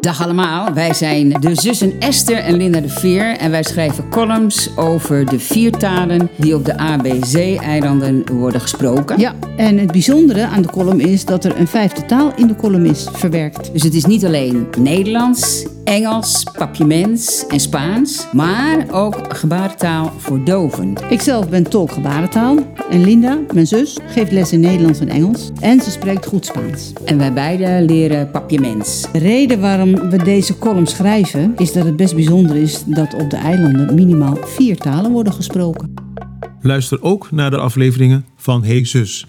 Dag allemaal, wij zijn de zussen Esther en Linda de Veer en wij schrijven columns over de vier talen die op de ABC-eilanden worden gesproken. Ja, en het bijzondere aan de column is dat er een vijfde taal in de column is verwerkt. Dus het is niet alleen Nederlands, Engels, Papiaments en Spaans, maar ook gebarentaal voor doven. Ikzelf ben tolk gebarentaal en Linda, mijn zus, geeft les in Nederlands en Engels en ze spreekt goed Spaans. En wij beiden leren Papiaments. De reden waarom we deze column schrijven is dat het best bijzonder is dat op de eilanden minimaal vier talen worden gesproken. Luister ook naar de afleveringen van Hey Zus.